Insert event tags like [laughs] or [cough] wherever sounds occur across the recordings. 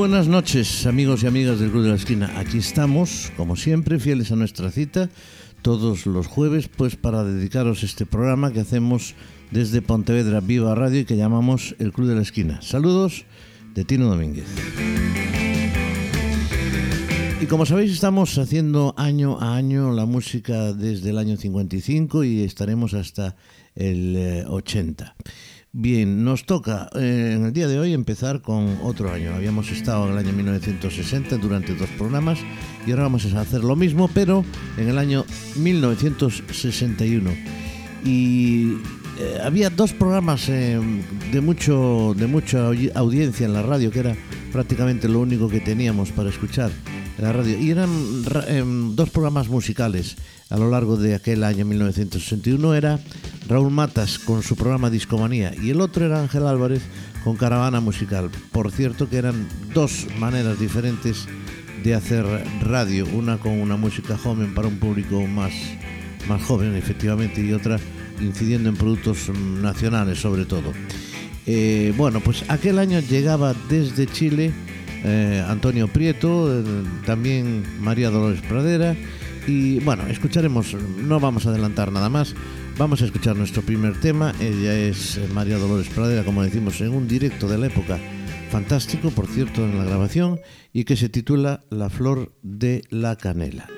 buenas noches, amigos y amigas del Club de la Esquina. Aquí estamos, como siempre, fieles a nuestra cita, todos los jueves, pues para dedicaros este programa que hacemos desde Pontevedra Viva Radio y que llamamos el Club de la Esquina. Saludos de Tino Domínguez. Y como sabéis, estamos haciendo año a año la música desde el año 55 y estaremos hasta el 80. Bien, nos toca eh, en el día de hoy empezar con otro año. Habíamos estado en el año 1960 durante dos programas y ahora vamos a hacer lo mismo, pero en el año 1961. Y eh, había dos programas eh, de, mucho, de mucha audiencia en la radio, que era prácticamente lo único que teníamos para escuchar en la radio. Y eran em, dos programas musicales a lo largo de aquel año 1961. Era Raúl Matas con su programa Discomanía y el otro era Ángel Álvarez con Caravana Musical. Por cierto que eran dos maneras diferentes de hacer radio, una con una música joven para un público más, más joven efectivamente y otra incidiendo en productos nacionales sobre todo. Eh, bueno, pues aquel año llegaba desde Chile eh, Antonio Prieto, eh, también María Dolores Pradera y bueno, escucharemos, no vamos a adelantar nada más, vamos a escuchar nuestro primer tema, ella es María Dolores Pradera, como decimos, en un directo de la época. Fantástico, por cierto, en la grabación, y que se titula La flor de la canela.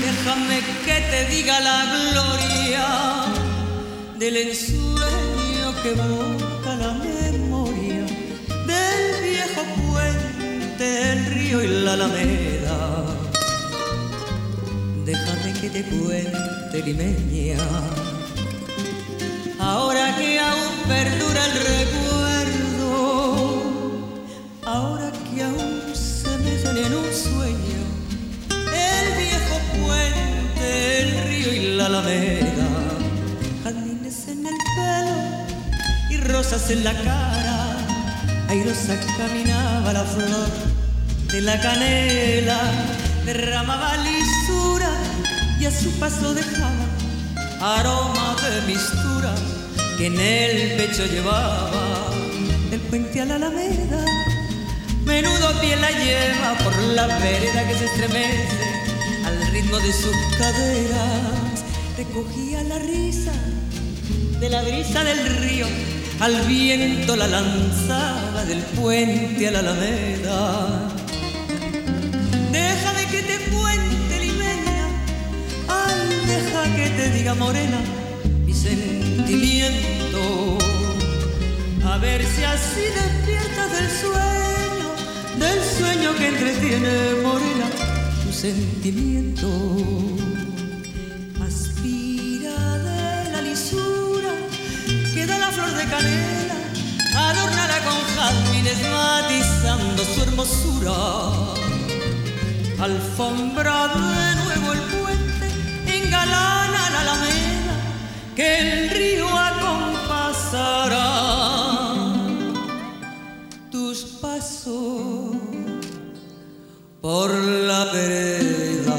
Déjame que te diga la gloria del ensueño que evoca la memoria del viejo puente, el río y la alameda. Déjame que te cuente limeña, ahora que aún perdura el recuerdo, ahora que aún se me en un sueño el viejo puente, el río y la alameda, jardines en el pelo y rosas en la cara. Airosa caminaba la flor de la canela, derramaba lisura y a su paso dejaba aroma de mistura que en el pecho llevaba el puente a la alameda Menudo pie la lleva por la vereda que se estremece al ritmo de sus caderas. Recogía la risa de la brisa del río, al viento la lanzaba del puente a la alameda. Déjame que te cuente limeña, ay, deja que te diga morena mi sentimiento. A ver si así despiertas del sueño del sueño que entretiene morena tu sentimiento. Aspira de la lisura que da la flor de canela, adornala con jazmines matizando su hermosura. Alfombra de nuevo el puente, engalana la alameda que el río acompasará por la vereda.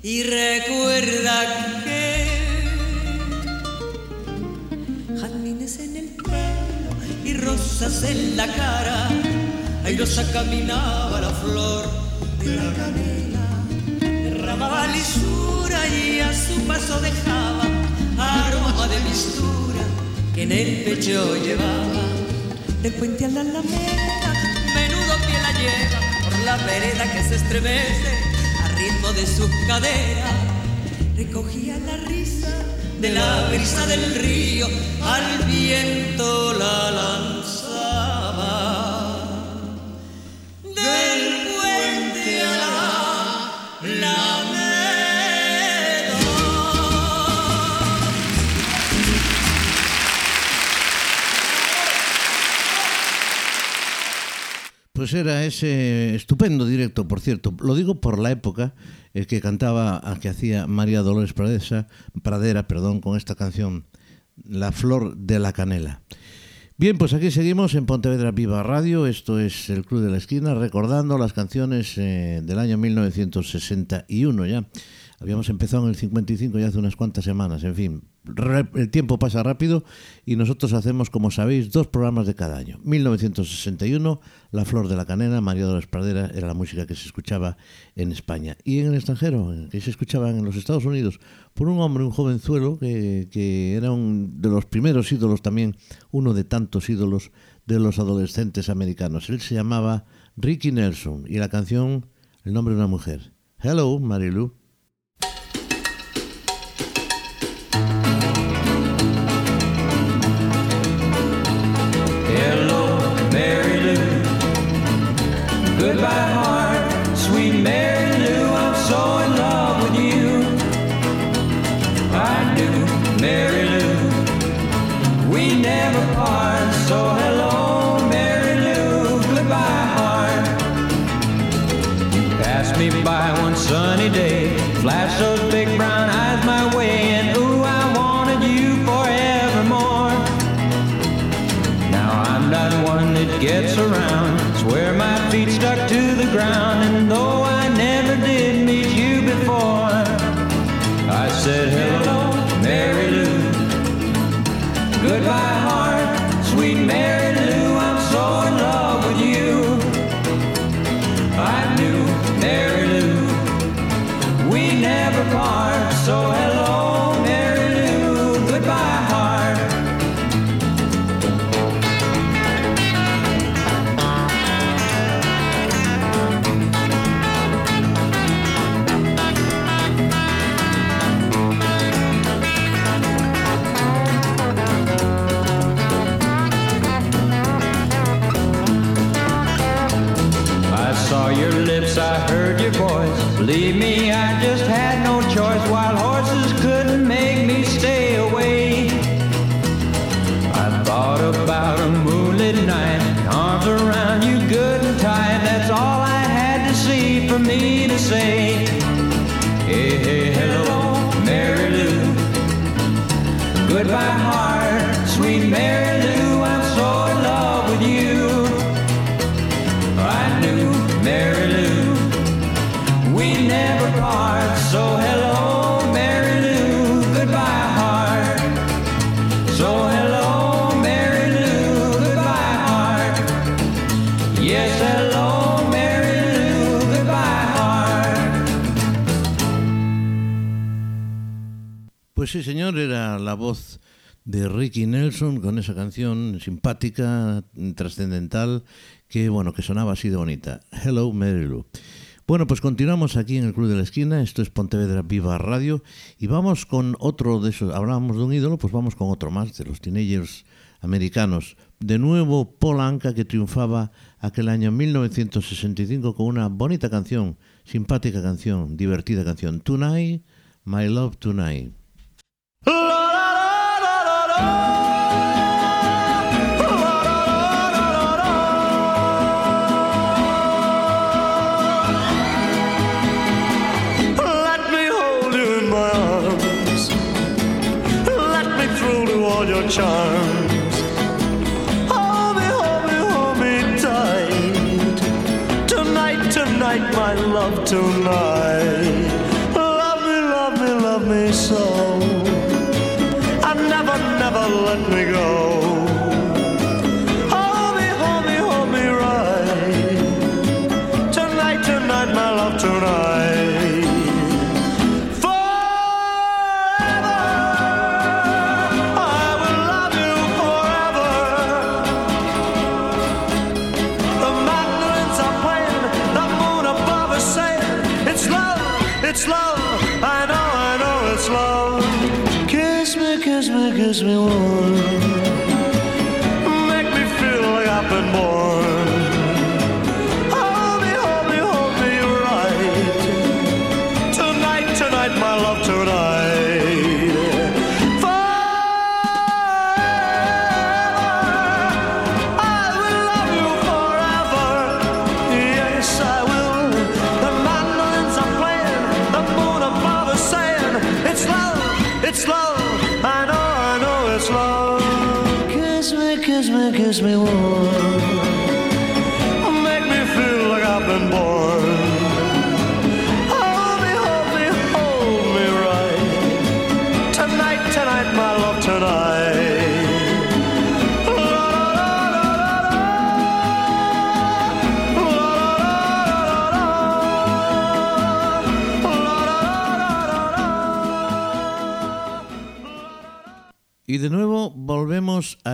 Y recuerda que jazmines en el pelo y rosas en la cara, airosa caminaba la flor de la canela, derramaba lisura y a su paso dejaba aroma de mistura que en el pecho llevaba del puente a la alameda, por la vereda que se estremece a ritmo de su cadera. Recogía la risa de la brisa del río, al viento la lanzaba. Pues era ese estupendo directo, por cierto. Lo digo por la época el que cantaba, que hacía María Dolores Pradera, perdón, con esta canción, La Flor de la Canela. Bien, pues aquí seguimos en Pontevedra Viva Radio. Esto es el Club de la Esquina, recordando las canciones eh, del año 1961 ya. Habíamos empezado en el 55 ya hace unas cuantas semanas. En fin, el tiempo pasa rápido y nosotros hacemos, como sabéis, dos programas de cada año. 1961, La Flor de la Canela, María Dolores Pradera, era la música que se escuchaba en España. Y en el extranjero, que se escuchaba en los Estados Unidos, por un hombre, un jovenzuelo, que, que era un de los primeros ídolos también, uno de tantos ídolos de los adolescentes americanos. Él se llamaba Ricky Nelson y la canción, el nombre de una mujer. Hello, Marilu. Con esa canción simpática, trascendental, que bueno, que sonaba así de bonita. Hello, Mary Lou. Bueno, pues continuamos aquí en el Club de la Esquina, esto es Pontevedra Viva Radio, y vamos con otro de esos, hablábamos de un ídolo, pues vamos con otro más, de los teenagers americanos. De nuevo, Paul Anka, que triunfaba aquel año 1965 con una bonita canción, simpática canción, divertida canción, Tonight, My Love Tonight. Charms. Hold me, hold me, hold me tight. Tonight, tonight, my love, tonight. Oh.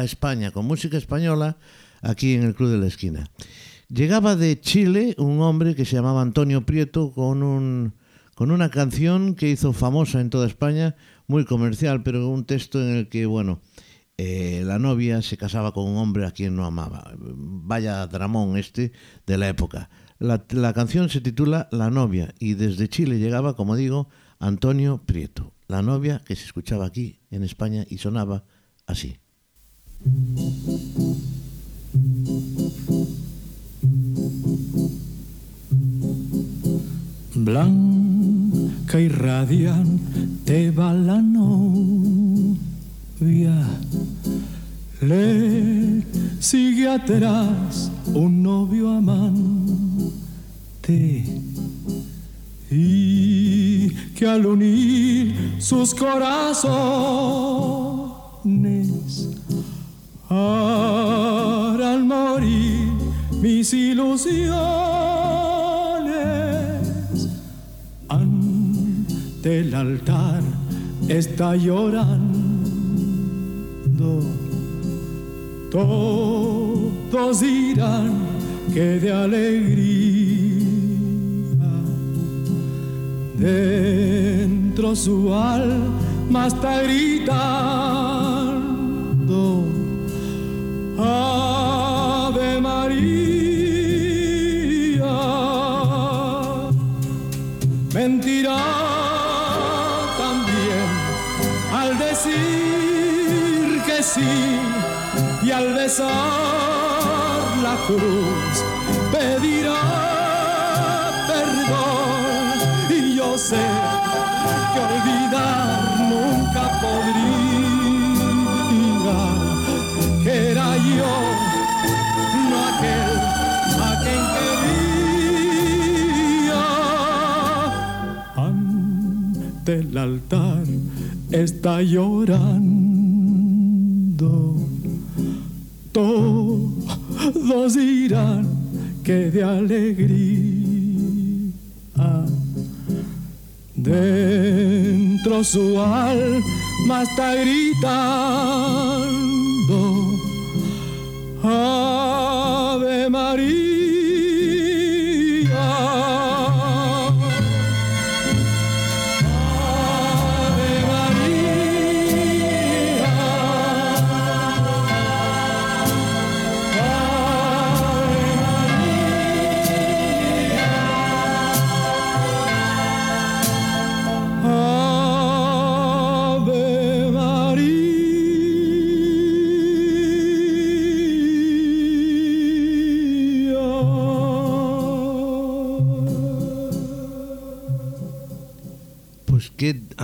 España con música española aquí en el Club de la Esquina. Llegaba de Chile un hombre que se llamaba Antonio Prieto con, un, con una canción que hizo famosa en toda España, muy comercial, pero un texto en el que, bueno, eh, la novia se casaba con un hombre a quien no amaba. Vaya dramón este de la época. La, la canción se titula La novia y desde Chile llegaba, como digo, Antonio Prieto. La novia que se escuchaba aquí en España y sonaba así. Blanca y radiante va la novia, le sigue atrás un novio amante. Y que al unir sus corazones harán morir mis ilusiones. Ante el altar está llorando. Todos dirán que de alegría dentro su alma está gritando Ave María mentirá también al decir que sí y al besar la cruz pedirá perdón. Y yo sé que olvidar nunca podría el altar está llorando. Todos dirán que de alegría dentro su alma está gritando. Ave María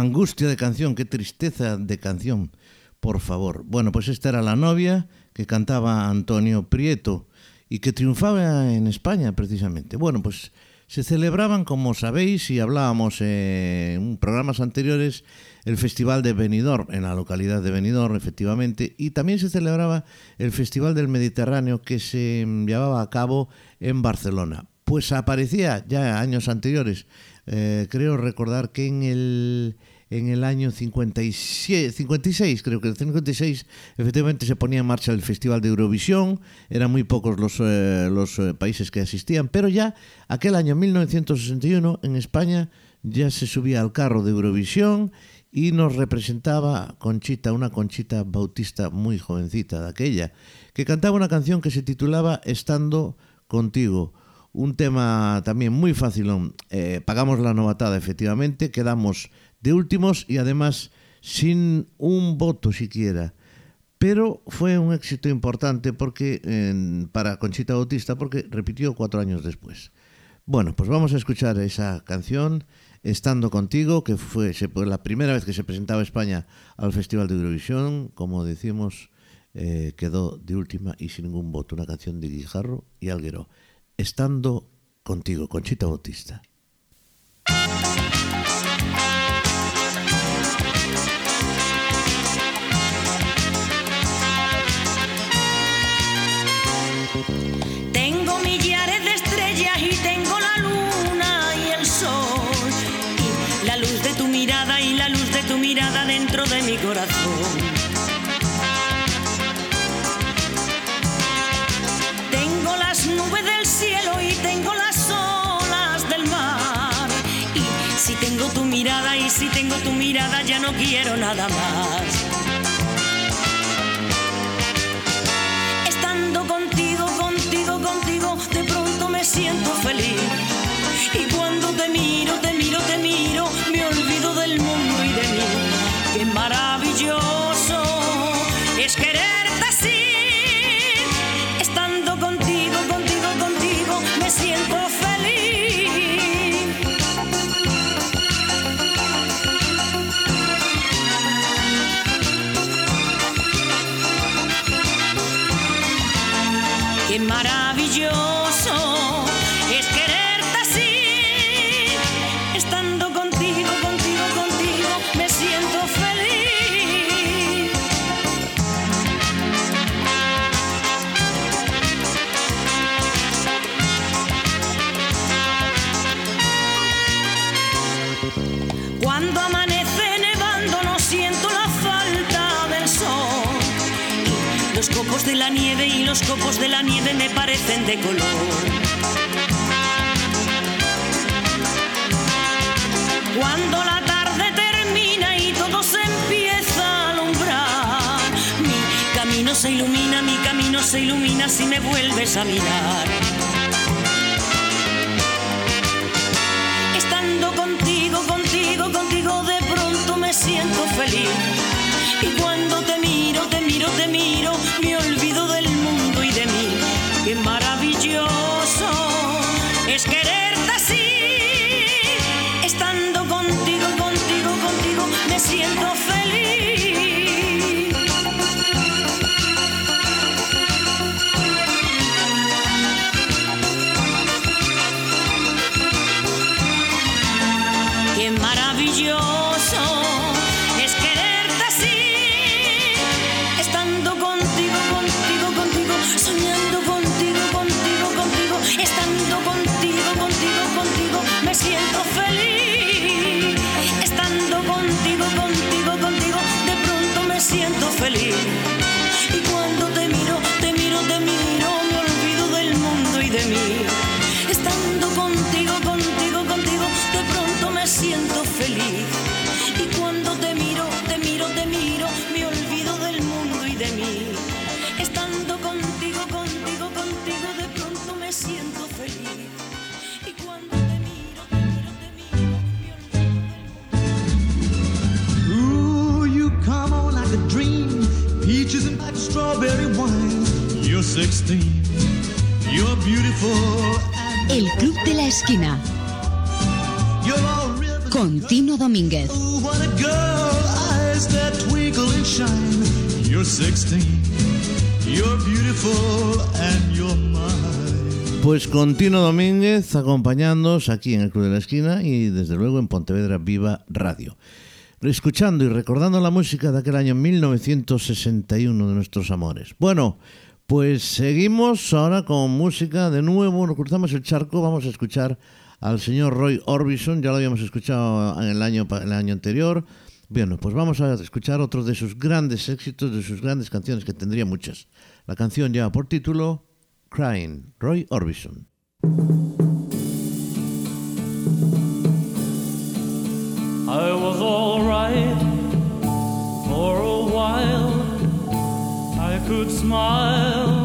angustia de canción, qué tristeza de canción, por favor. Bueno, pues esta era la novia que cantaba Antonio Prieto y que triunfaba en España precisamente. Bueno, pues se celebraban, como sabéis, y hablábamos en programas anteriores, el Festival de Benidorm, en la localidad de Benidorm, efectivamente, y también se celebraba el Festival del Mediterráneo que se llevaba a cabo en Barcelona. Pues aparecía ya años anteriores, eh, creo recordar que en el, en el año 57, 56, creo que en el 56, efectivamente se ponía en marcha el Festival de Eurovisión, eran muy pocos los, eh, los eh, países que asistían, pero ya aquel año 1961 en España ya se subía al carro de Eurovisión y nos representaba Conchita, una Conchita Bautista muy jovencita de aquella, que cantaba una canción que se titulaba Estando contigo un tema también muy fácil. Eh, pagamos la novatada, efectivamente, quedamos de últimos y además sin un voto siquiera. Pero fue un éxito importante porque para Conchita Bautista porque repitió cuatro años después. Bueno, pues vamos a escuchar esa canción, Estando contigo, que fue la primera vez que se presentaba España al Festival de Eurovisión. Como decimos, eh, quedó de última y sin ningún voto. Una canción de Guijarro y Alguero. Estando contigo, Conchita Bautista. Tengo millares de estrellas y tengo la luna y el sol. Y la luz de tu mirada y la luz de tu mirada dentro de mi corazón. Tengo las nubes del cielo y tengo las olas del mar. Y si tengo tu mirada y si tengo tu mirada ya no quiero nada más. Feliz. Y cuando te miro, te miro, te miro, me olvido del mundo y de mí. Qué maravilloso los copos de la nieve me parecen de color. Cuando la tarde termina y todo se empieza a alumbrar, mi camino se ilumina, mi camino se ilumina si me vuelves a mirar. Estando contigo, contigo, contigo, de pronto me siento feliz. Y cuando te miro, te miro, te miro, me olvido mí. Qué la Esquina, con Tino Domínguez. Ooh, what a girl. Eyes that twinkle and shine. You're 16. You're beautiful and you're mine. Pues con Tino Domínguez acompañándonos aquí en el Club de la Esquina y desde luego en Pontevedra Viva Radio. Escuchando y recordando la música de aquel año 1961 de nuestros amores. Bueno, pues seguimos ahora con música de nuevo, nos cruzamos el charco, vamos a escuchar al señor Roy Orbison, ya lo habíamos escuchado en el año, el año anterior. Bueno, pues vamos a escuchar otro de sus grandes éxitos, de sus grandes canciones, que tendría muchas. La canción lleva por título Crying, Roy Orbison. Could smile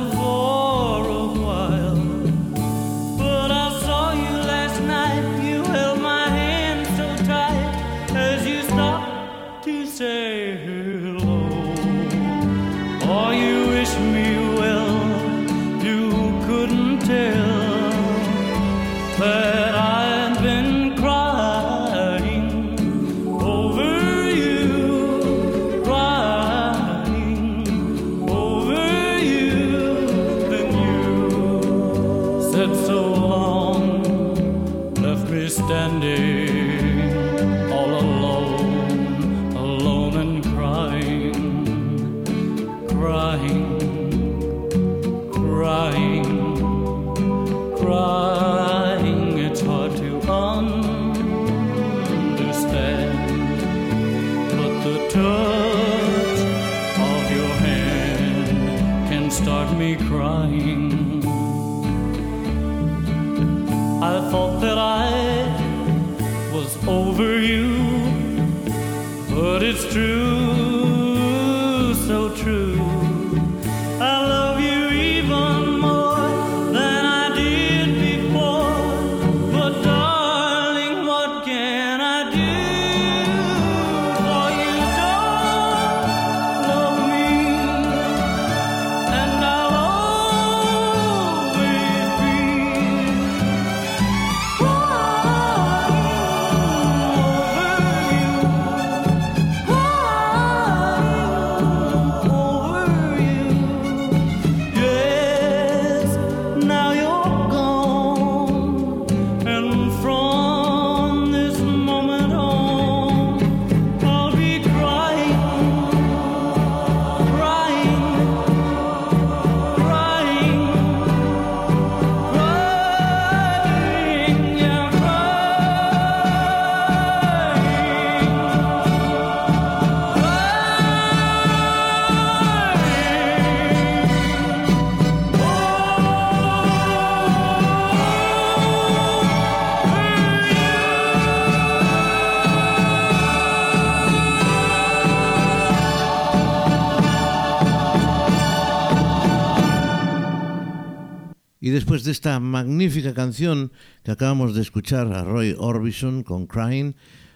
canción que acabamos de escuchar a Roy Orbison con Crying,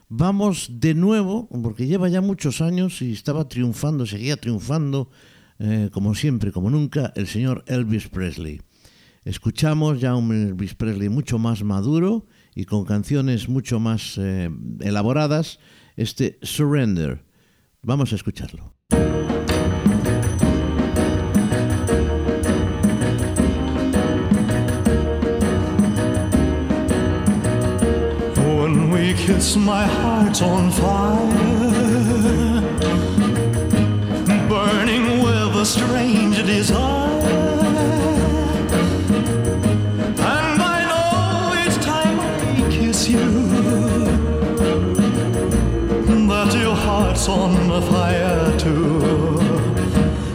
vamos de nuevo, porque lleva ya muchos años y estaba triunfando, seguía triunfando, eh, como siempre, como nunca, el señor Elvis Presley. Escuchamos ya un Elvis Presley mucho más maduro y con canciones mucho más eh, elaboradas, este Surrender. Vamos a escucharlo. We kiss, my heart's on fire, burning with a strange desire. And I know each time I kiss you that your heart's on fire too.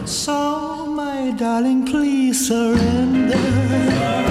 So, my darling, please surrender.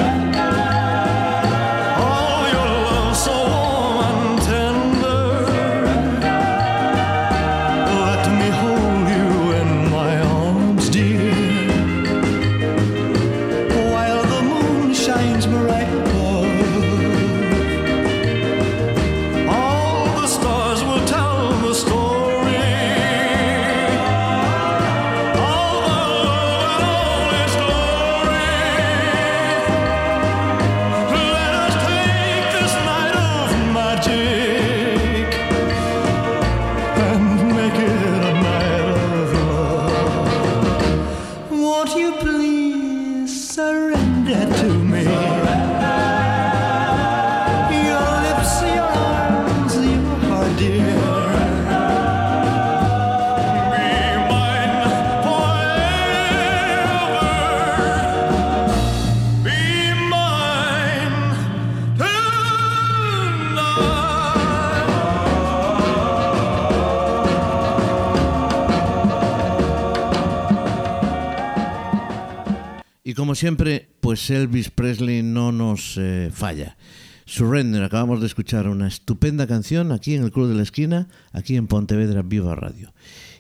Siempre, pues Elvis Presley no nos eh, falla. Surrender, acabamos de escuchar una estupenda canción aquí en el Club de la Esquina, aquí en Pontevedra Viva Radio.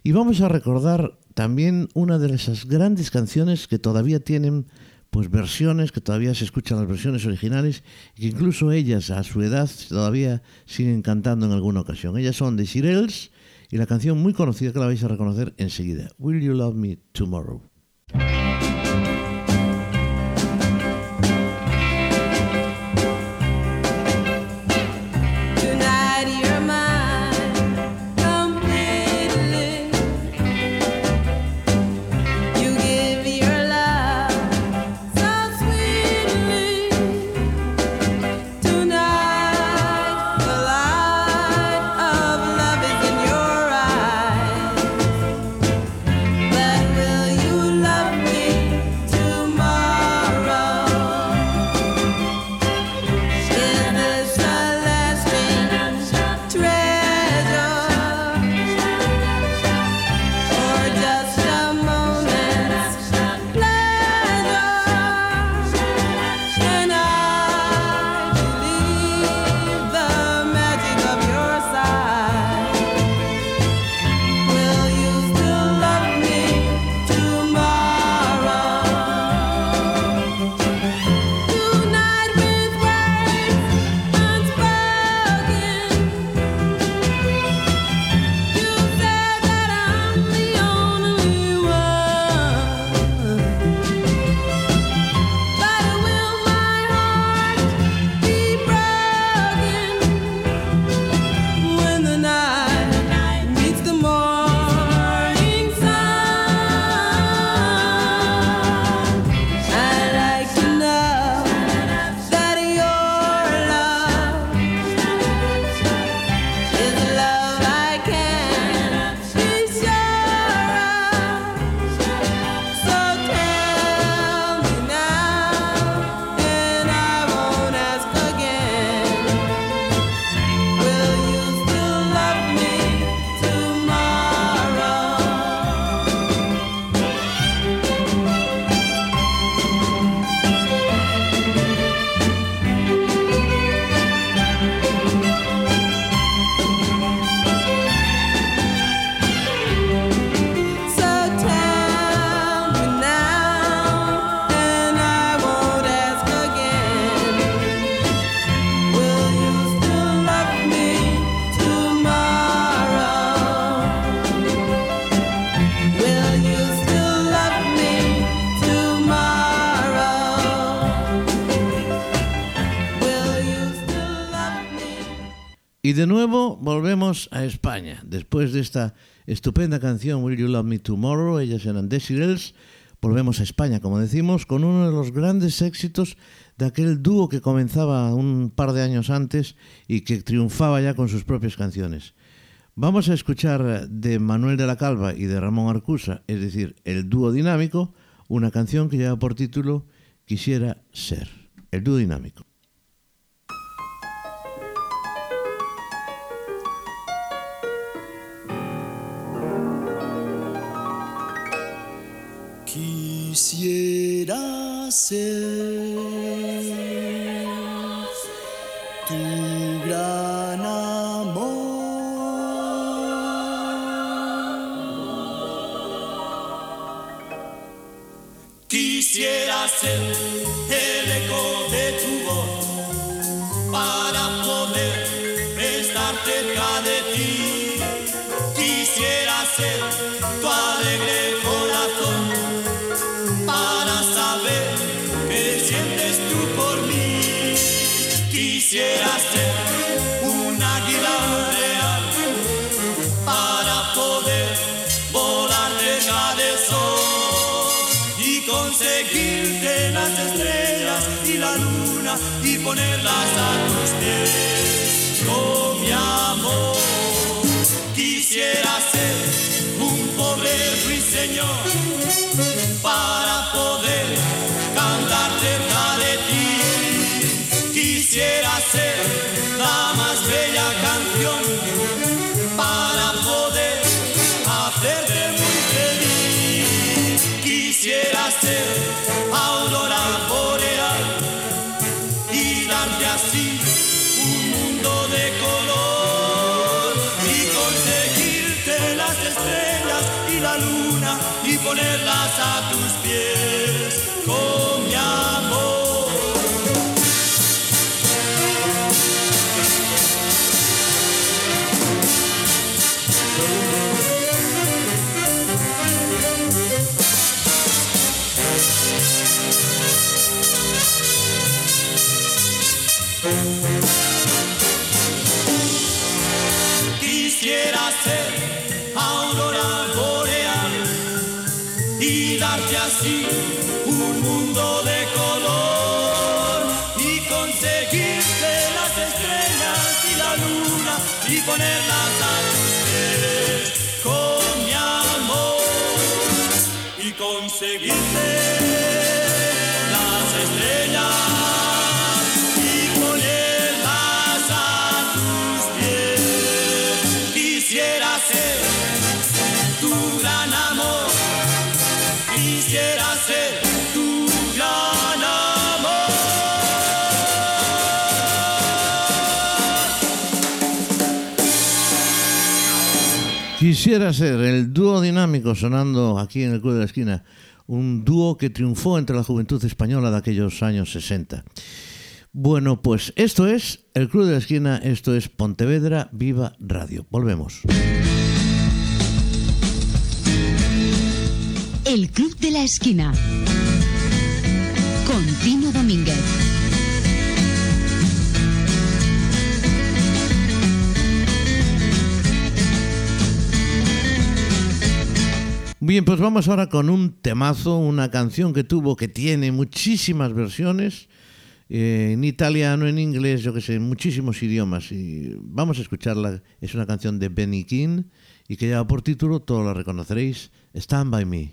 Y vamos a recordar también una de esas grandes canciones que todavía tienen pues versiones, que todavía se escuchan las versiones originales que incluso ellas a su edad todavía siguen cantando en alguna ocasión. Ellas son The Shirelles y la canción muy conocida que la vais a reconocer enseguida, Will You Love Me Tomorrow. Después de esta estupenda canción Will You Love Me Tomorrow, ellas eran Decibels, volvemos a España, como decimos, con uno de los grandes éxitos de aquel dúo que comenzaba un par de años antes y que triunfaba ya con sus propias canciones. Vamos a escuchar de Manuel de la Calva y de Ramón Arcusa, es decir, el dúo dinámico, una canción que lleva por título Quisiera ser, el dúo dinámico. Quisiera ser tu gran amor. Quisiera ser Quisiera ser un águila real para poder volar cerca del sol y conseguirte las estrellas y la luna y ponerlas a tus pies. Con mi amor quisiera ser un pobre ruiseñor para poder Quisiera ser la más bella canción para poder hacerte muy feliz. Quisiera ser aurora boreal y darte así un mundo de color y conseguirte las estrellas y la luna y ponerlas a tus Quisiera ser el dúo dinámico sonando aquí en el Club de la Esquina, un dúo que triunfó entre la juventud española de aquellos años 60. Bueno, pues esto es el Club de la Esquina, esto es Pontevedra Viva Radio. Volvemos. El Club de la Esquina. Con Tino Domínguez. Bien, pues vamos ahora con un temazo, una canción que tuvo, que tiene muchísimas versiones, eh, en italiano, en inglés, yo que sé, en muchísimos idiomas. Vamos a escucharla. Es una canción de Benny King y que lleva por título, todos la reconoceréis, Stand By Me.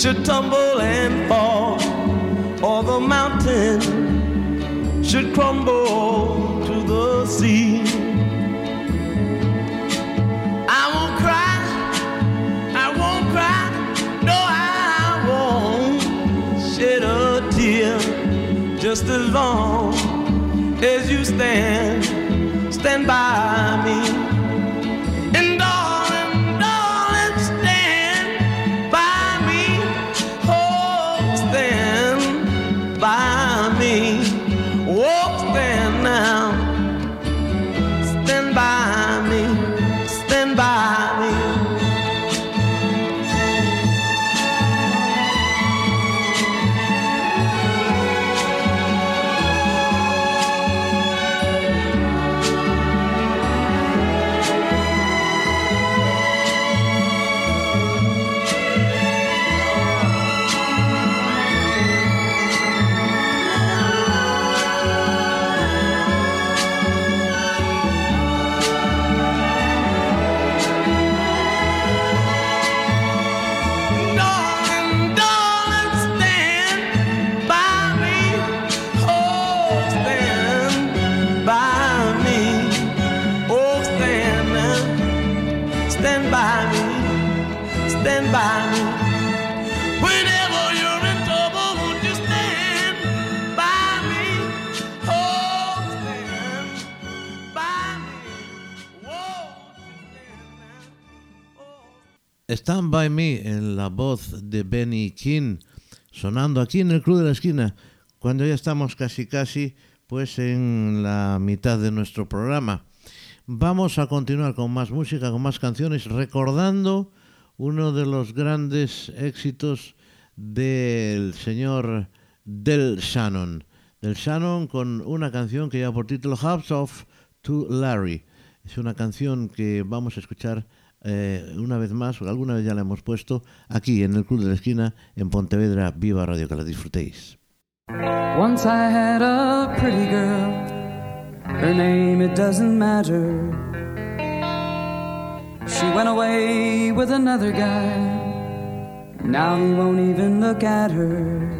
Should tumble and fall, or the mountain should crumble the sea. I won't cry, I won't cry, no, I won't shed a tear just as long as you stand, stand by me. Stand By Me en la voz de Benny King, sonando aquí en el Club de la Esquina, cuando ya estamos casi casi pues en la mitad de nuestro programa. Vamos a continuar con más música, con más canciones, recordando uno de los grandes éxitos del señor Del Shannon. Del Shannon con una canción que lleva por título House of to Larry. Es una canción que vamos a escuchar eh, una vez más, alguna vez ya la hemos puesto, aquí en el Club de la Esquina, en Pontevedra, Viva Radio, que la disfrutéis. Once I had a pretty girl. Her name, it doesn't matter. She went away with another guy. Now he won't even look at her.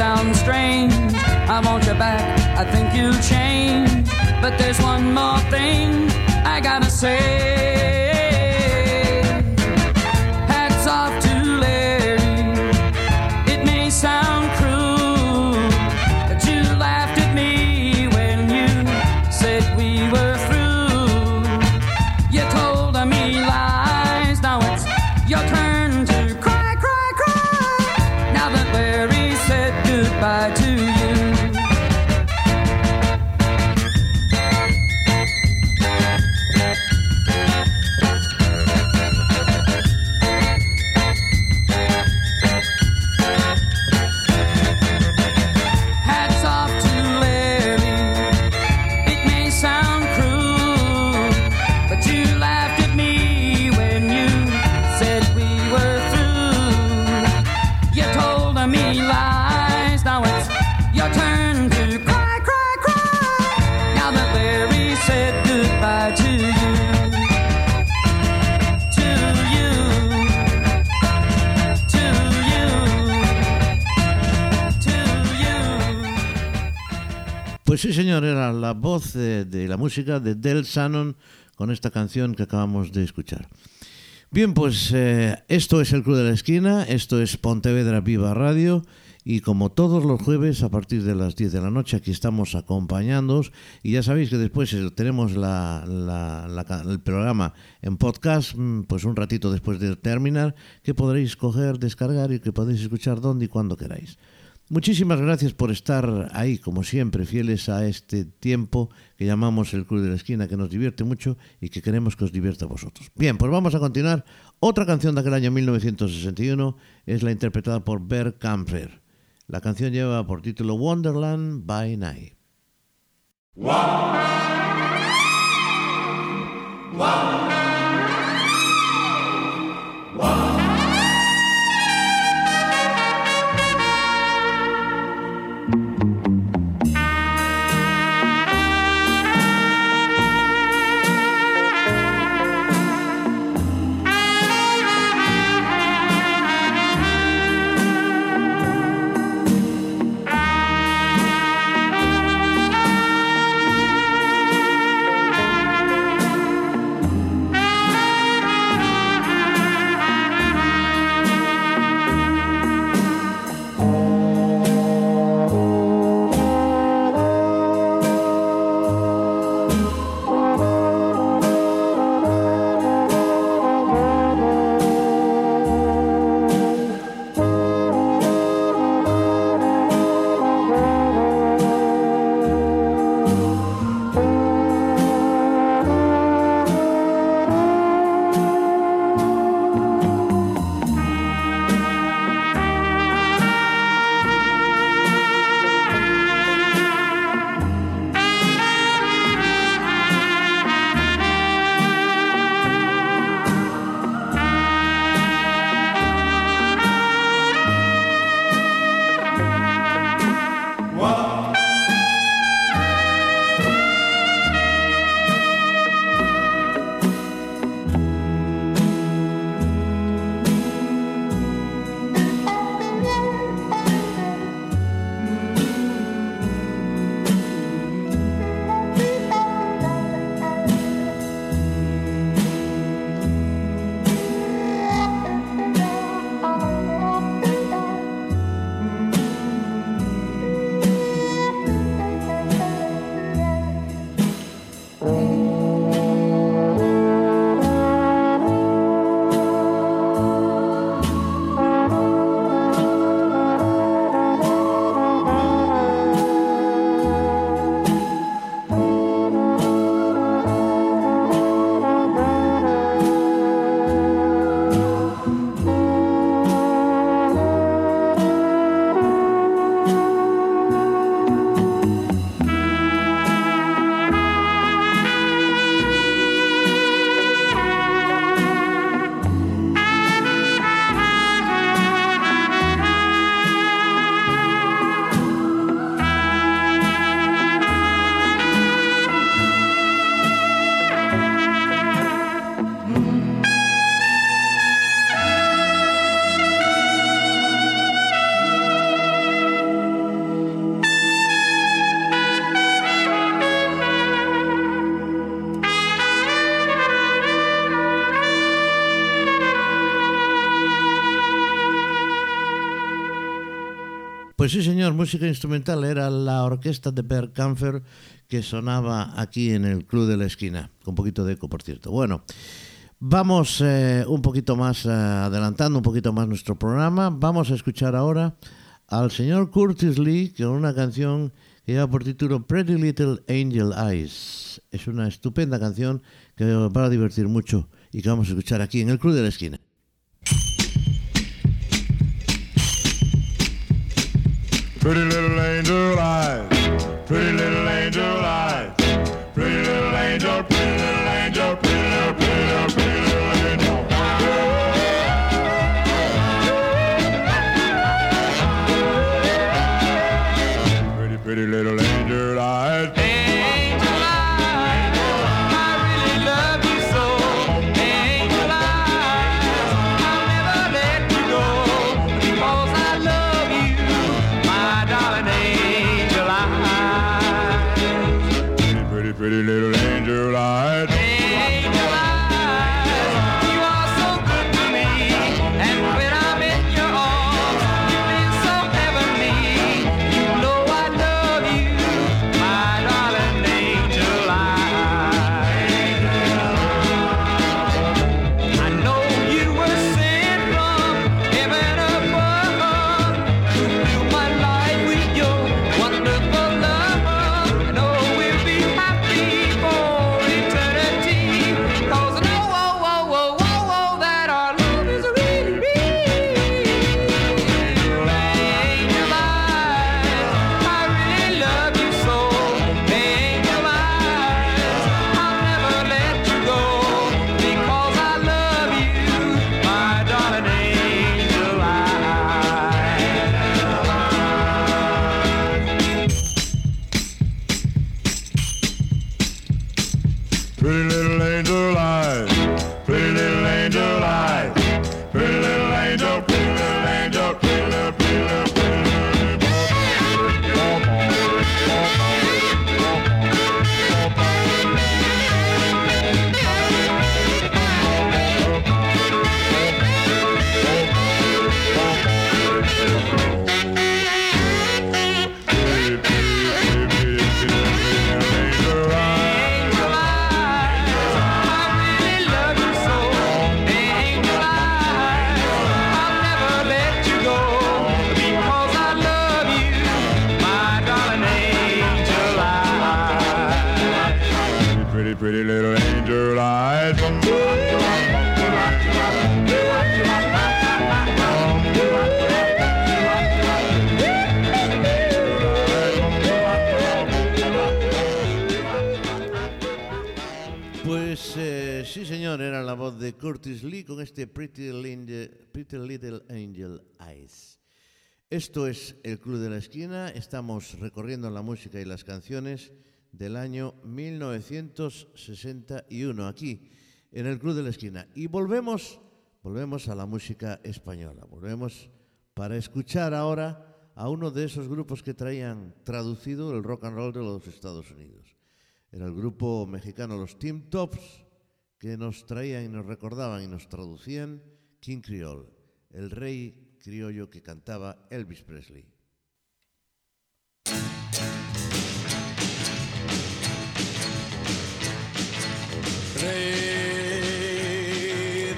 Sound strange. I want you back. I think you'll change. But there's one more thing I gotta say. De Del Shannon con esta canción que acabamos de escuchar. Bien, pues eh, esto es el Club de la Esquina, esto es Pontevedra Viva Radio y como todos los jueves a partir de las 10 de la noche aquí estamos acompañándoos y ya sabéis que después eh, tenemos la- el programa en podcast, mm, pues un ratito después de terminar, que podréis coger, descargar y que podéis escuchar donde y cuando queráis. Muchísimas gracias por estar ahí, como siempre, fieles a este tiempo que llamamos el Club de la Esquina, que nos divierte mucho y que queremos que os divierta a vosotros. Bien, pues vamos a continuar. Otra canción de aquel año 1961 es la interpretada por Bert Kampfer. La canción lleva por título Wonderland by Night. Thank Pues sí, señor, música instrumental era la orquesta de Per Camfer que sonaba aquí en el Club de la Esquina, con un poquito de eco, por cierto. Bueno, vamos eh, un poquito más eh, adelantando un poquito más nuestro programa. Vamos a escuchar ahora al señor Curtis Lee con una canción que lleva por título Pretty Little Angel Eyes. Es una estupenda canción que va a divertir mucho y que vamos a escuchar aquí en el Club de la Esquina. Pretty little angel eyes, pretty little angel eyes, pretty little angel, pretty little angel, pretty little, pretty little, pretty little. Pretty, pretty little angel Esto es el Club de la Esquina. Estamos recorriendo la música y las canciones del año 1961 aquí en el Club de la Esquina. Y volvemos, volvemos a la música española. Volvemos para escuchar ahora a uno de esos grupos que traían traducido el rock and roll de los Estados Unidos. Era el grupo mexicano Los Team Tops que nos traían y nos recordaban y nos traducían King Creole, el rey criollo que cantaba Elvis Presley. Rey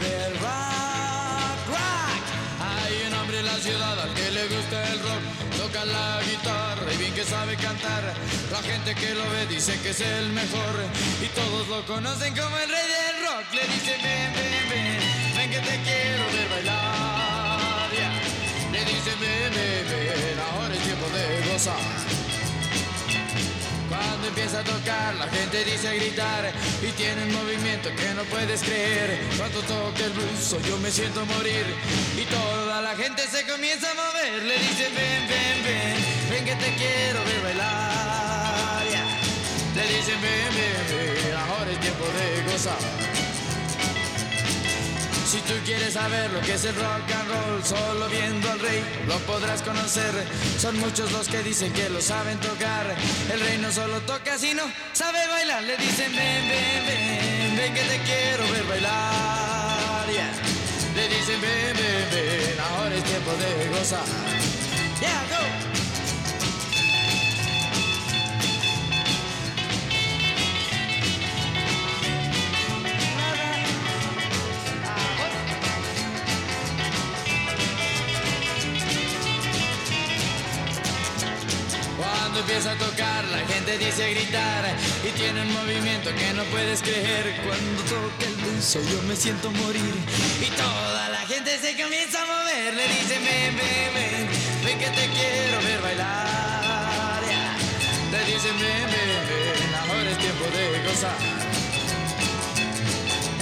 del rock, rock. Hay un hombre en la ciudad al que le gusta el rock. Toca la guitarra y bien que sabe cantar. La gente que lo ve dice que es el mejor. Y todos lo conocen como el rey del rock. Le dicen ven, ven, ven, ven que te quiero ver bailar. Ahora es tiempo de gozar. Cuando empieza a tocar, la gente dice gritar y tiene un movimiento que no puedes creer. Cuando toca el blues, yo me siento morir y toda la gente se comienza a mover. Le dice ven, ven, ven, ven que te quiero ver bailar. Le dicen ven, ven, ven, ahora es tiempo de gozar. Si tú quieres saber lo que es el rock and roll, solo viendo al rey lo podrás conocer. Son muchos los que dicen que lo saben tocar. El rey no solo toca, sino sabe bailar. Le dicen ven, ven, ven, ven que te quiero ver bailar. Yeah. Le dicen ven, ven, ven, ahora es tiempo de gozar. Yeah, go. Cuando empieza a tocar, la gente dice gritar y tiene un movimiento que no puedes creer. Cuando toca el denso, yo me siento morir y toda la gente se comienza a mover. Le dicen ven, ven, ven, ven que te quiero ver bailar. ya. Le dicen ven, ven, ven, ahora es tiempo de gozar.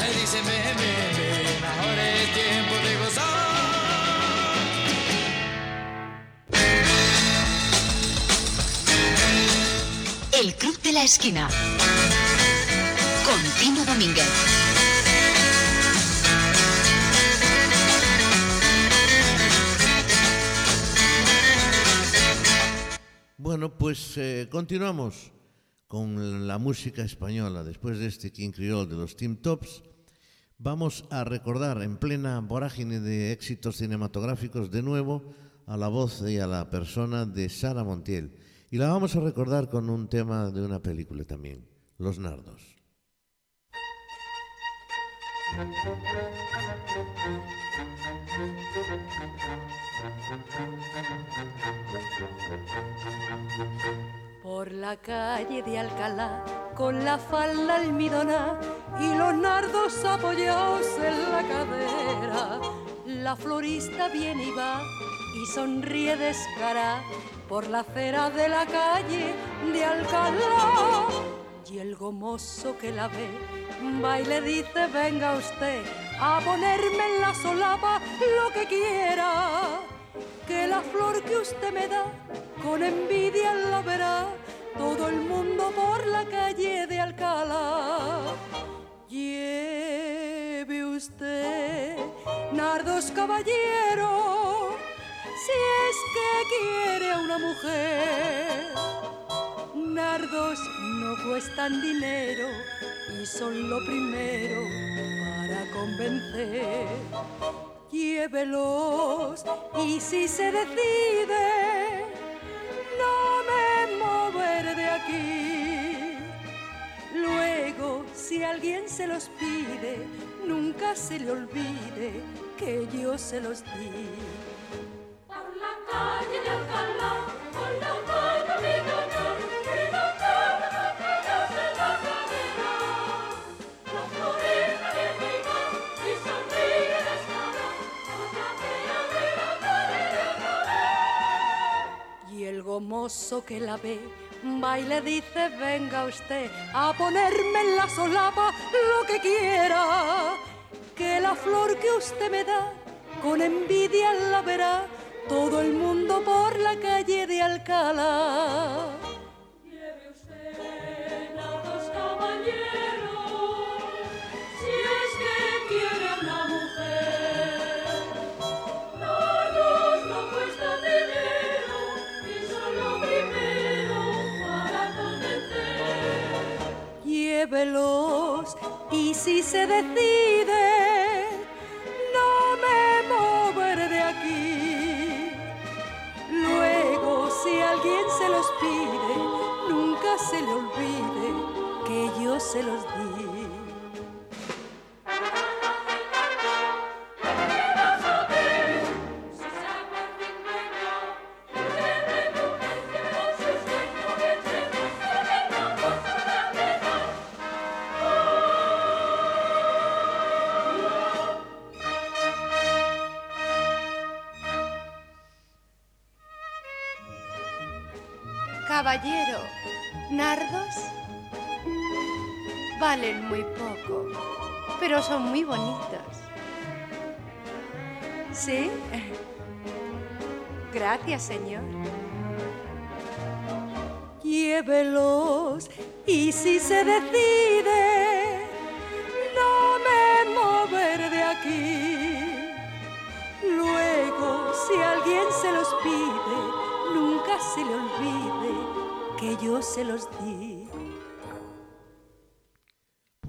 Le dicen ven, ven, ven, ahora es tiempo de gozar. El Club de la Esquina. Con Tino Domínguez. Bueno, pues eh, continuamos con la música española. Después de este King Creole de los Team Tops, vamos a recordar en plena vorágine de éxitos cinematográficos de nuevo a la voz y a la persona de Sara Montiel. Y la vamos a recordar con un tema de una película también, Los Nardos. Por la calle de Alcalá, con la falda almidona y los nardos apoyados en la cadera, la florista viene y va y sonríe descarada por la acera de la calle de Alcalá. Y el gomoso que la ve va y le dice, venga usted a ponerme en la solapa lo que quiera que la flor que usted me da con envidia la verá todo el mundo por la calle de Alcalá. Lleve usted, nardos caballero, si es que quiere a una mujer. Nardos no cuestan dinero y son lo primero para convencer llévelos y si se decide no me moveré de aquí. Luego, si alguien se los pide, nunca se le olvide que yo se los di. Gomoso que la ve va y le dice, venga usted a ponerme en la solapa lo que quiera, que la flor que usted me da con envidia la verá todo el mundo por la calle de Alcalá. Si se decide, no me moveré de aquí. Luego, si alguien se los pide, nunca se le olvide que yo se los di. Son muy bonitos. ¿Sí? [laughs] Gracias, señor. Llévelos y si se decide, no me moveré de aquí. Luego, si alguien se los pide, nunca se le olvide que yo se los di.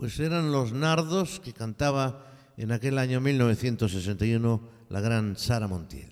Pues eran los nardos que cantaba en aquel año 1961 la gran Sara Montiel.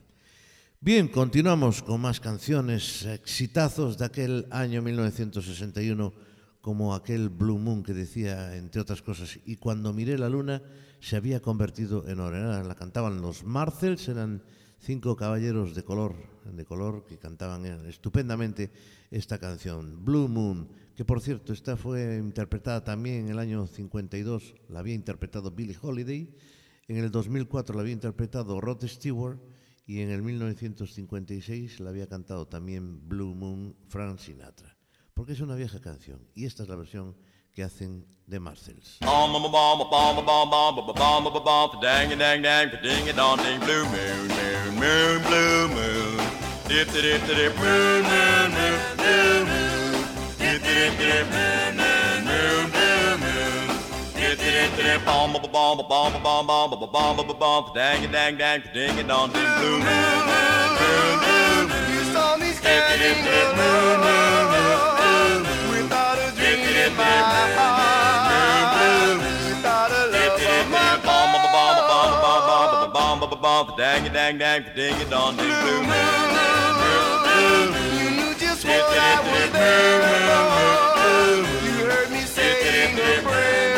Bien, continuamos con más canciones, exitazos de aquel año 1961, como aquel Blue Moon que decía, entre otras cosas, y cuando miré la luna se había convertido en oro. La cantaban los Marcels, eran cinco caballeros de color, de color que cantaban eh, estupendamente esta canción, Blue Moon, que por cierto, esta fue interpretada también en el año 52, la había interpretado Billie Holiday, en el 2004 la había interpretado Rod Stewart y en el 1956 la había cantado también Blue Moon Frank Sinatra, porque es una vieja canción y esta es la versión que hacen de Marcells. Bom bom bom bom bom bom bom bom bom bom bom bom dang dang dang ding a dong ding blue moon moon moon blue moon dip dip dip moon moon moon blue moon dip dip dip moon moon moon blue moon dip dip dip bom bom bom bom bom bom bom bom bom bom dang dang dang ding a dong ding blue moon moon moon You saw me dip dip standing dip moon moon moon without a dream dip in my heart, without a love of my Dang dang dang ding a dong ding blue You knew I was there. You heard me prayer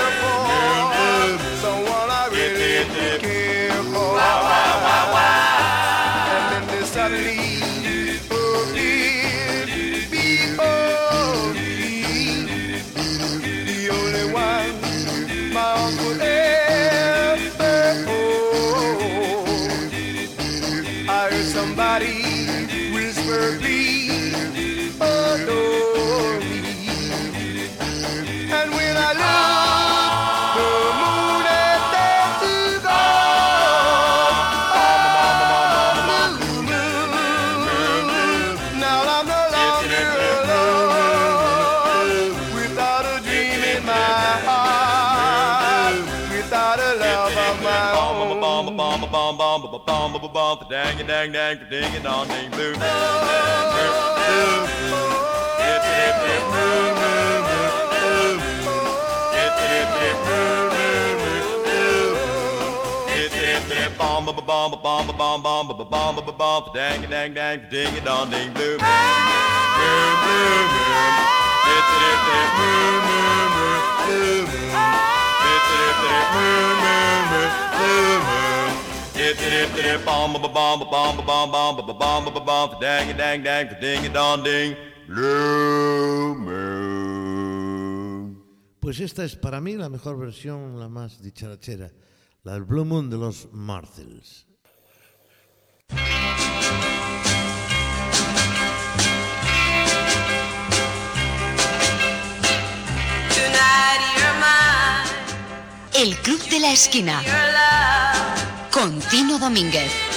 for someone I really care for. And bom bom bom dang dang dang ding a dong ding blue Dip dip dip moon moon moon Dip dip dip moon moon moon Dip dip dip bom bom bom bom bom bom bom bom bom bom dang dang dang ding a dong ding blue moon moon moon Dip dip dip moon moon moon blue moon Dip dip dip moon moon moon blue moon Dip dip dip dang dang dang ding dong ding blue moon Pues esta es para mí la mejor versión, la más dicharachera, la del Blue Moon de los mine, El Club de la Esquina. Con Tino Domínguez.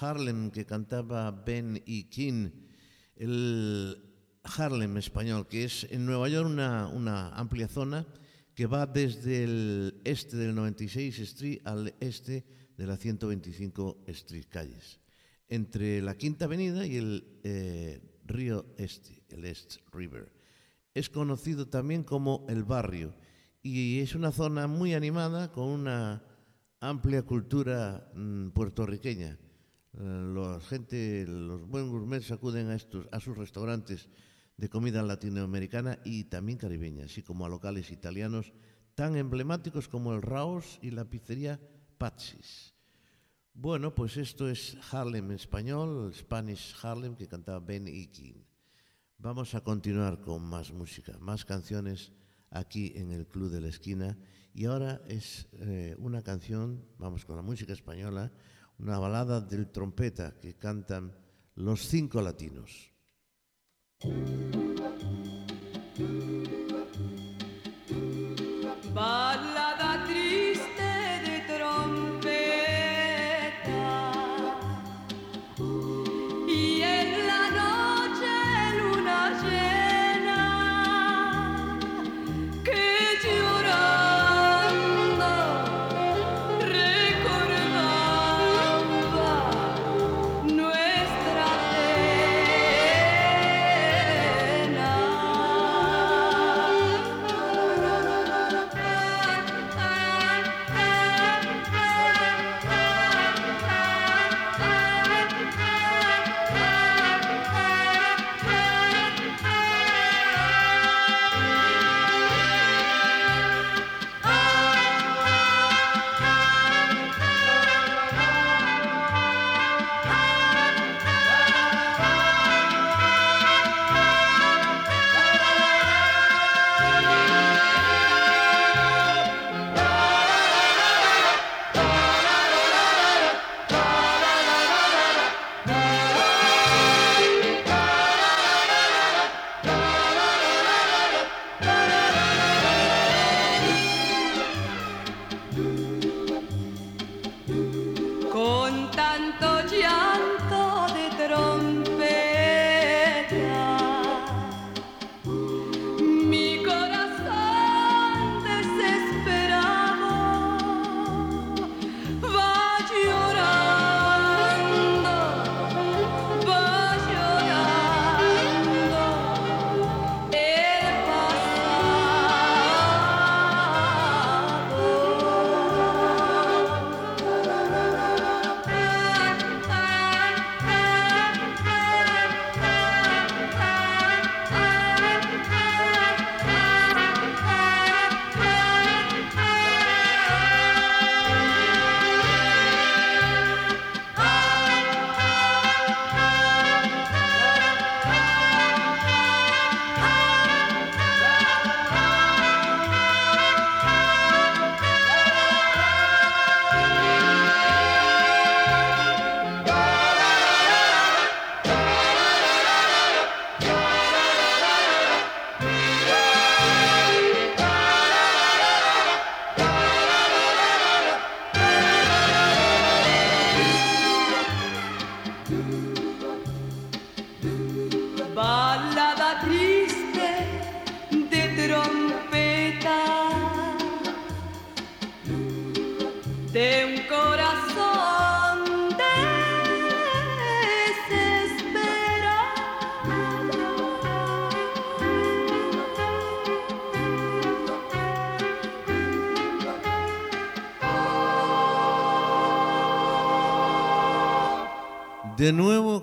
Harlem que cantaba Ben y King, el Harlem español, que es en Nueva York una, amplia zona que va desde el este del 96 Street al este de la 125 Street calles, entre la Quinta Avenida y el eh, río Este, el East River. Es conocido también como el barrio y es una zona muy animada con una amplia cultura mm, puertorriqueña. Eh, los gente, los buenos gourmets acuden a estos, a sus restaurantes de comida latinoamericana y también caribeña, así como a locales italianos tan emblemáticos como el Raos y la pizzería Patsy's. Bueno, pues esto es Harlem en español, Spanish Harlem que cantaba Ben King. Vamos a continuar con más música, más canciones aquí en el Club de la Esquina. Y ahora es eh, una canción, vamos con la música española, una balada del trompeta que cantan los cinco latinos.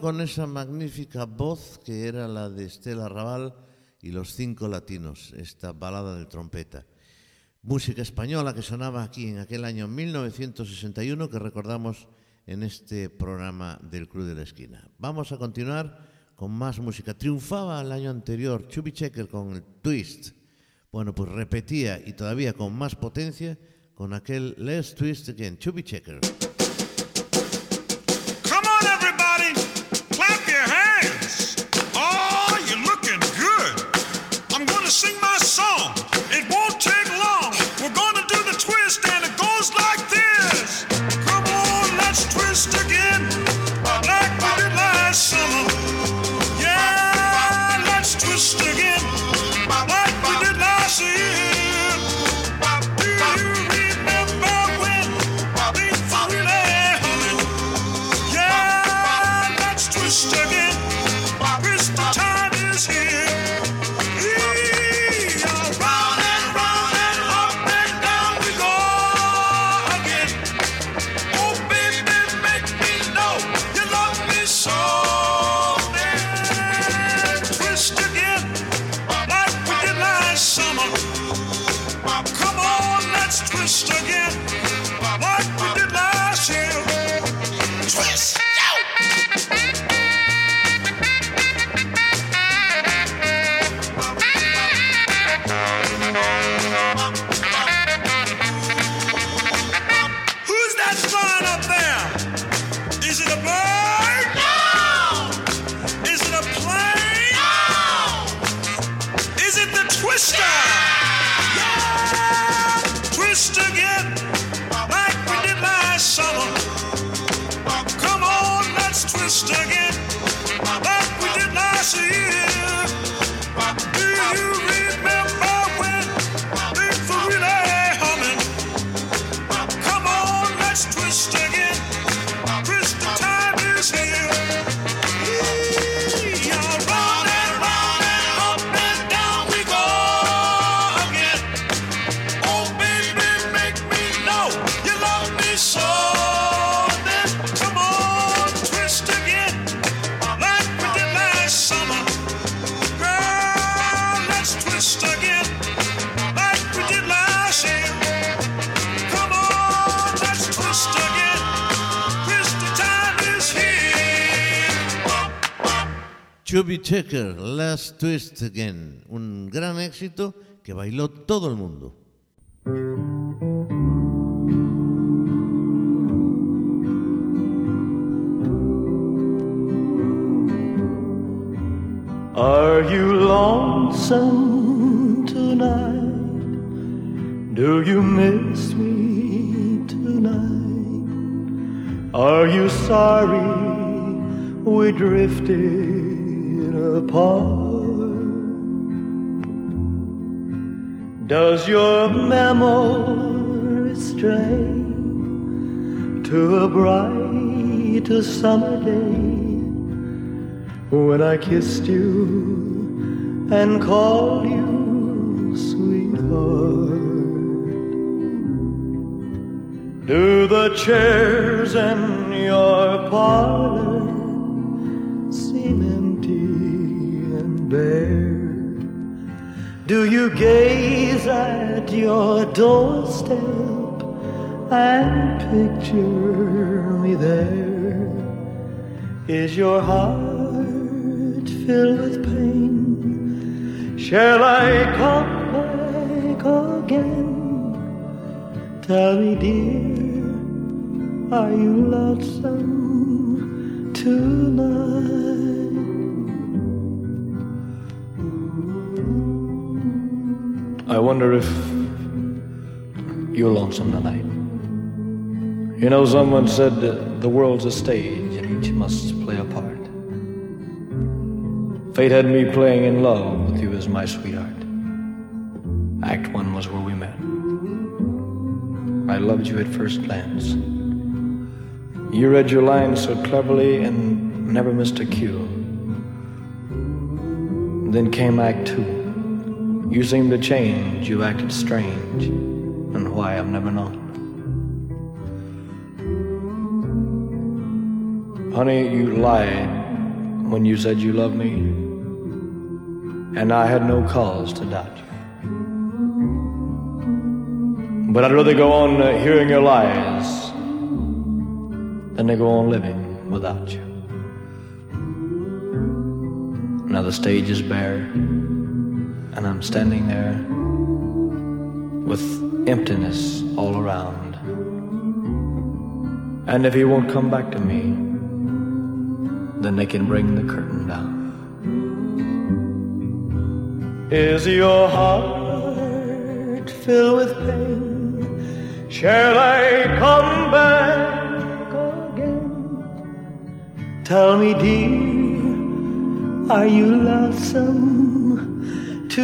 Con esa magnífica voz que era la de Estela Raval y los cinco latinos, esta balada del trompeta. Música española que sonaba aquí en aquel año 1961 que recordamos en este programa del Club de la Esquina. Vamos a continuar con más música. Triunfaba el año anterior Chubby Checker con el Twist. Bueno, pues repetía y todavía con más potencia con aquel Let's Twist Again, Chubby Checker. Let's Checker, Last Twist Again, un gran éxito que bailó todo el mundo. Are you lonesome tonight? Do you miss me tonight? Are you sorry we drifted apart? Does your memory stray to a bright summer day? when I kissed you and called you sweetheart. Do the chairs in your parlor gaze at your doorstep and picture me there? Is your heart filled with pain? Shall I come back again? Tell me, dear, are you lonesome tonight? I wonder if you're lonesome tonight. You know, someone said the world's a stage and each must play a part. Fate had me playing in love with you as my sweetheart. Act one was where we met. I loved you at first glance. You read your lines so cleverly and never missed a cue. Then came Act two. You seemed to change, you acted strange, and why I've never known. Honey, you lied when you said you loved me, and I had no cause to doubt you. But I'd rather go on uh, hearing your lies than to go on living without you. Now the stage is bare, and I'm standing there with emptiness all around. And if he won't come back to me, then they can bring the curtain down. Is your heart filled with pain? Shall I come back again? Tell me, dear, are you lonesome ¿Y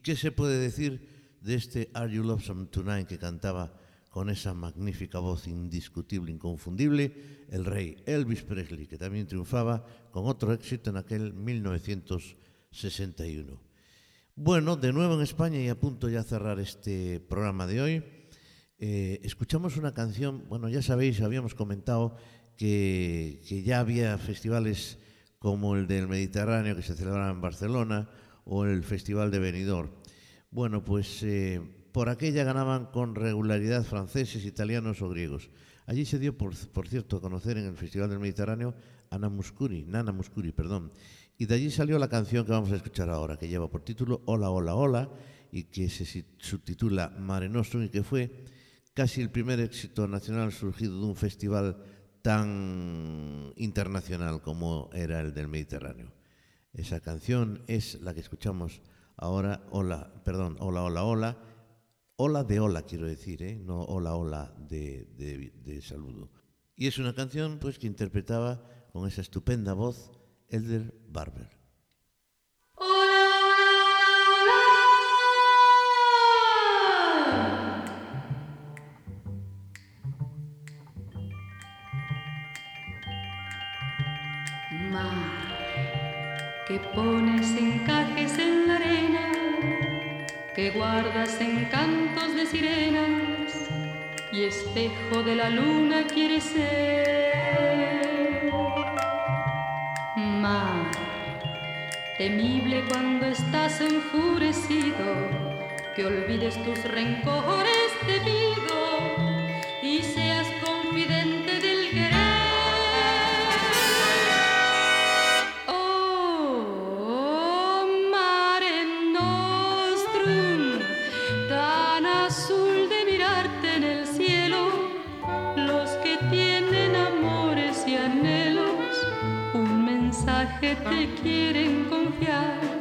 qué se puede decir de este Are You Lonesome Tonight que cantaba con esa magnífica voz indiscutible, inconfundible, el rey Elvis Presley, que también triunfaba con otro éxito en aquel 1961? Bueno, de nuevo en España y a punto ya cerrar este programa de hoy, eh, escuchamos una canción, bueno, ya sabéis, habíamos comentado que, ya había festivales como el del Mediterráneo que se celebraba en Barcelona o el Festival de Benidorm. Bueno, pues eh, por aquella ganaban con regularidad franceses, italianos o griegos. Allí se dio, por, por cierto, a conocer en el Festival del Mediterráneo Ana Muscuri, Nana Muscuri, perdón. Y de allí salió la canción que vamos a escuchar ahora, que lleva por título Hola, hola, hola, y que se subtitula Mare Nostrum y que fue casi el primer éxito nacional surgido de un festival tan internacional como era el del Mediterráneo. Esa canción es la que escuchamos ahora, hola, perdón, hola, hola, hola, hola de hola quiero decir, ¿eh? no hola, hola de, de- saludo. Y es una canción pues que interpretaba con esa estupenda voz Elder Barber. Que pones encajes en la arena, que guardas encantos de sirenas y espejo de la luna quieres ser. Mar, temible cuando estás enfurecido, que olvides tus rencores te pido te quieren confiar.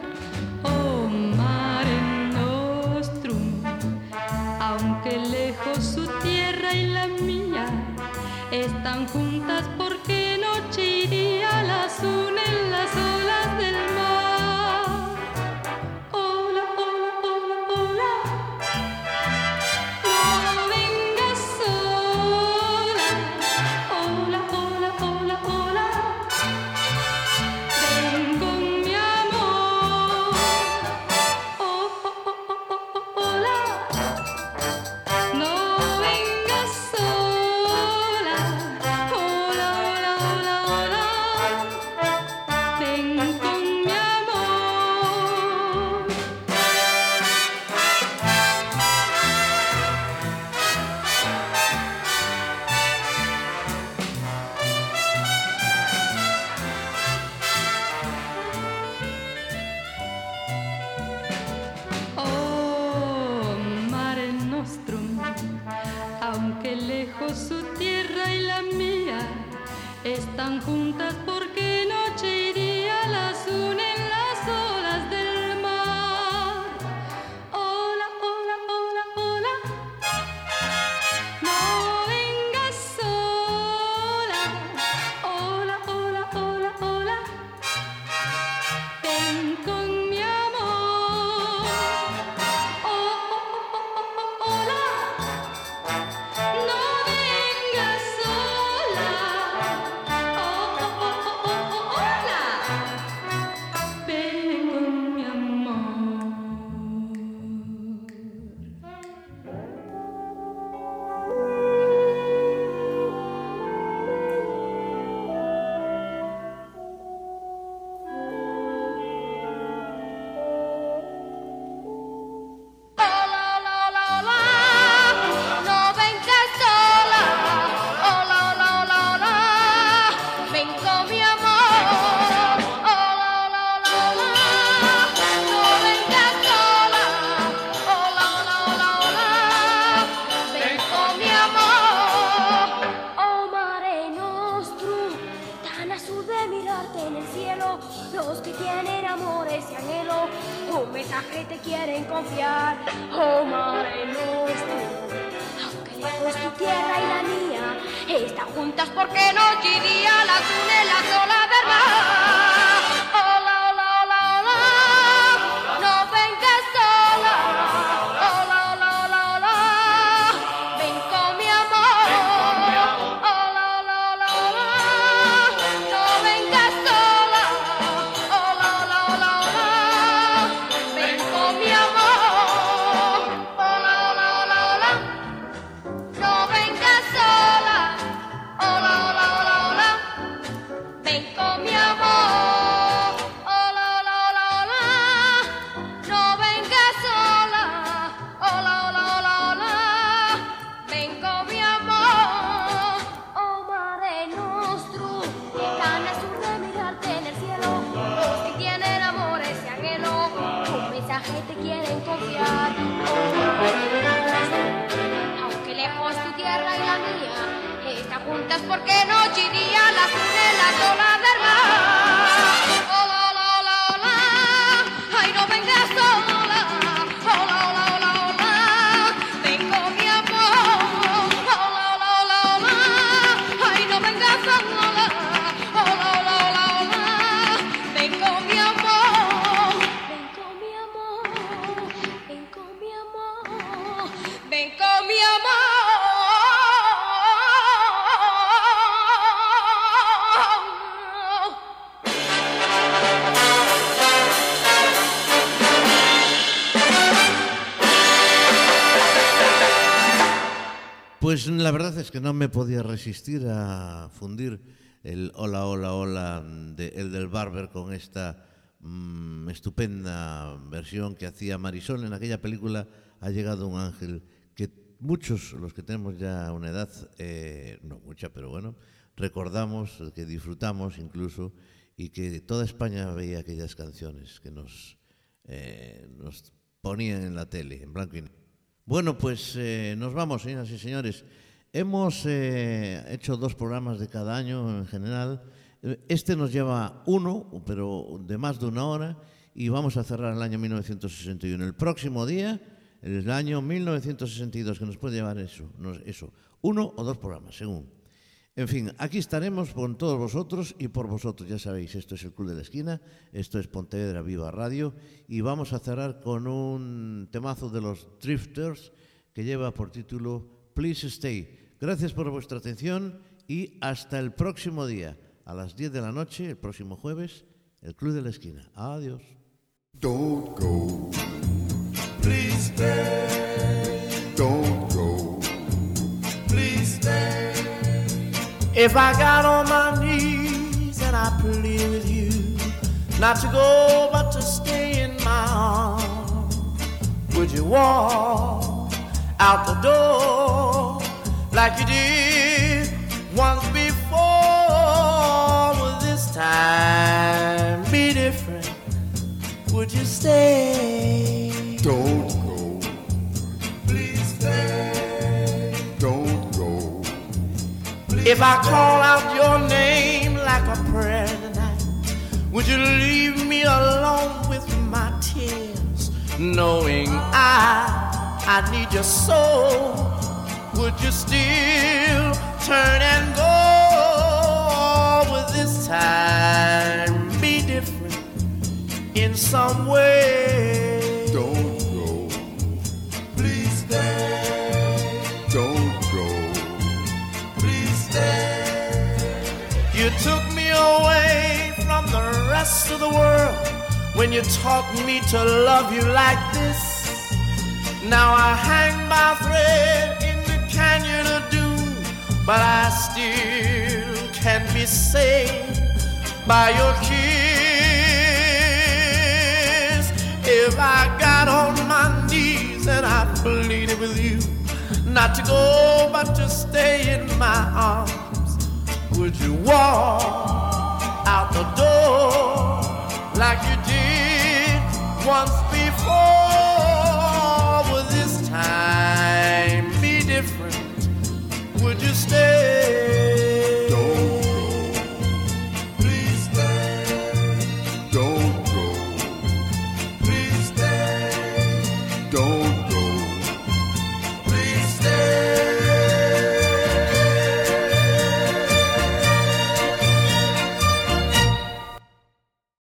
Que no me podía resistir a fundir el hola, hola, hola de el del Barber con esta mm, estupenda versión que hacía Marisol en aquella película Ha llegado un ángel que muchos, los que tenemos ya una edad, eh, no mucha, pero bueno, recordamos, que disfrutamos incluso y que toda España veía aquellas canciones que nos, eh, nos ponían en la tele, en blanco y negro. Bueno, pues eh, nos vamos, señoras y señores. Hemos eh, hecho dos programas de cada año en general. Eh, Este nos lleva uno, pero de más de una hora, y vamos a cerrar el año 1961. El próximo día, el año 1962, que nos puede llevar eso, eso uno o dos programas, según. En fin, aquí estaremos con todos vosotros y por vosotros, ya sabéis, esto es el Club de la Esquina, esto es Pontevedra Viva Radio y vamos a cerrar con un temazo de los Drifters que lleva por título Please Stay. Gracias por vuestra atención y hasta el próximo día, a las 10 de la noche, el próximo jueves, el Club de la Esquina. Adiós. Don't go. Please stay. Don't go. Please stay. If I got on my knees and I plead with you not to go but to stay in my arms, would you walk out the door like you did once before? Will this time be different? Would you stay? Don't go. Please stay. Don't go. If I call out your name like a prayer tonight, would you leave me alone with my tears, knowing I I need your soul? Would you still turn and go? Would this time be different in some way? Don't go. Please stay. Don't go. Please stay. You took me away from the rest of the world when you taught me to love you like this. Now I hang a thread canyon of doom, but I still can be saved by your kiss. If I got on my knees and I pleaded with you not to go but to stay in my arms, would you walk out the door like you did once before? would you stay?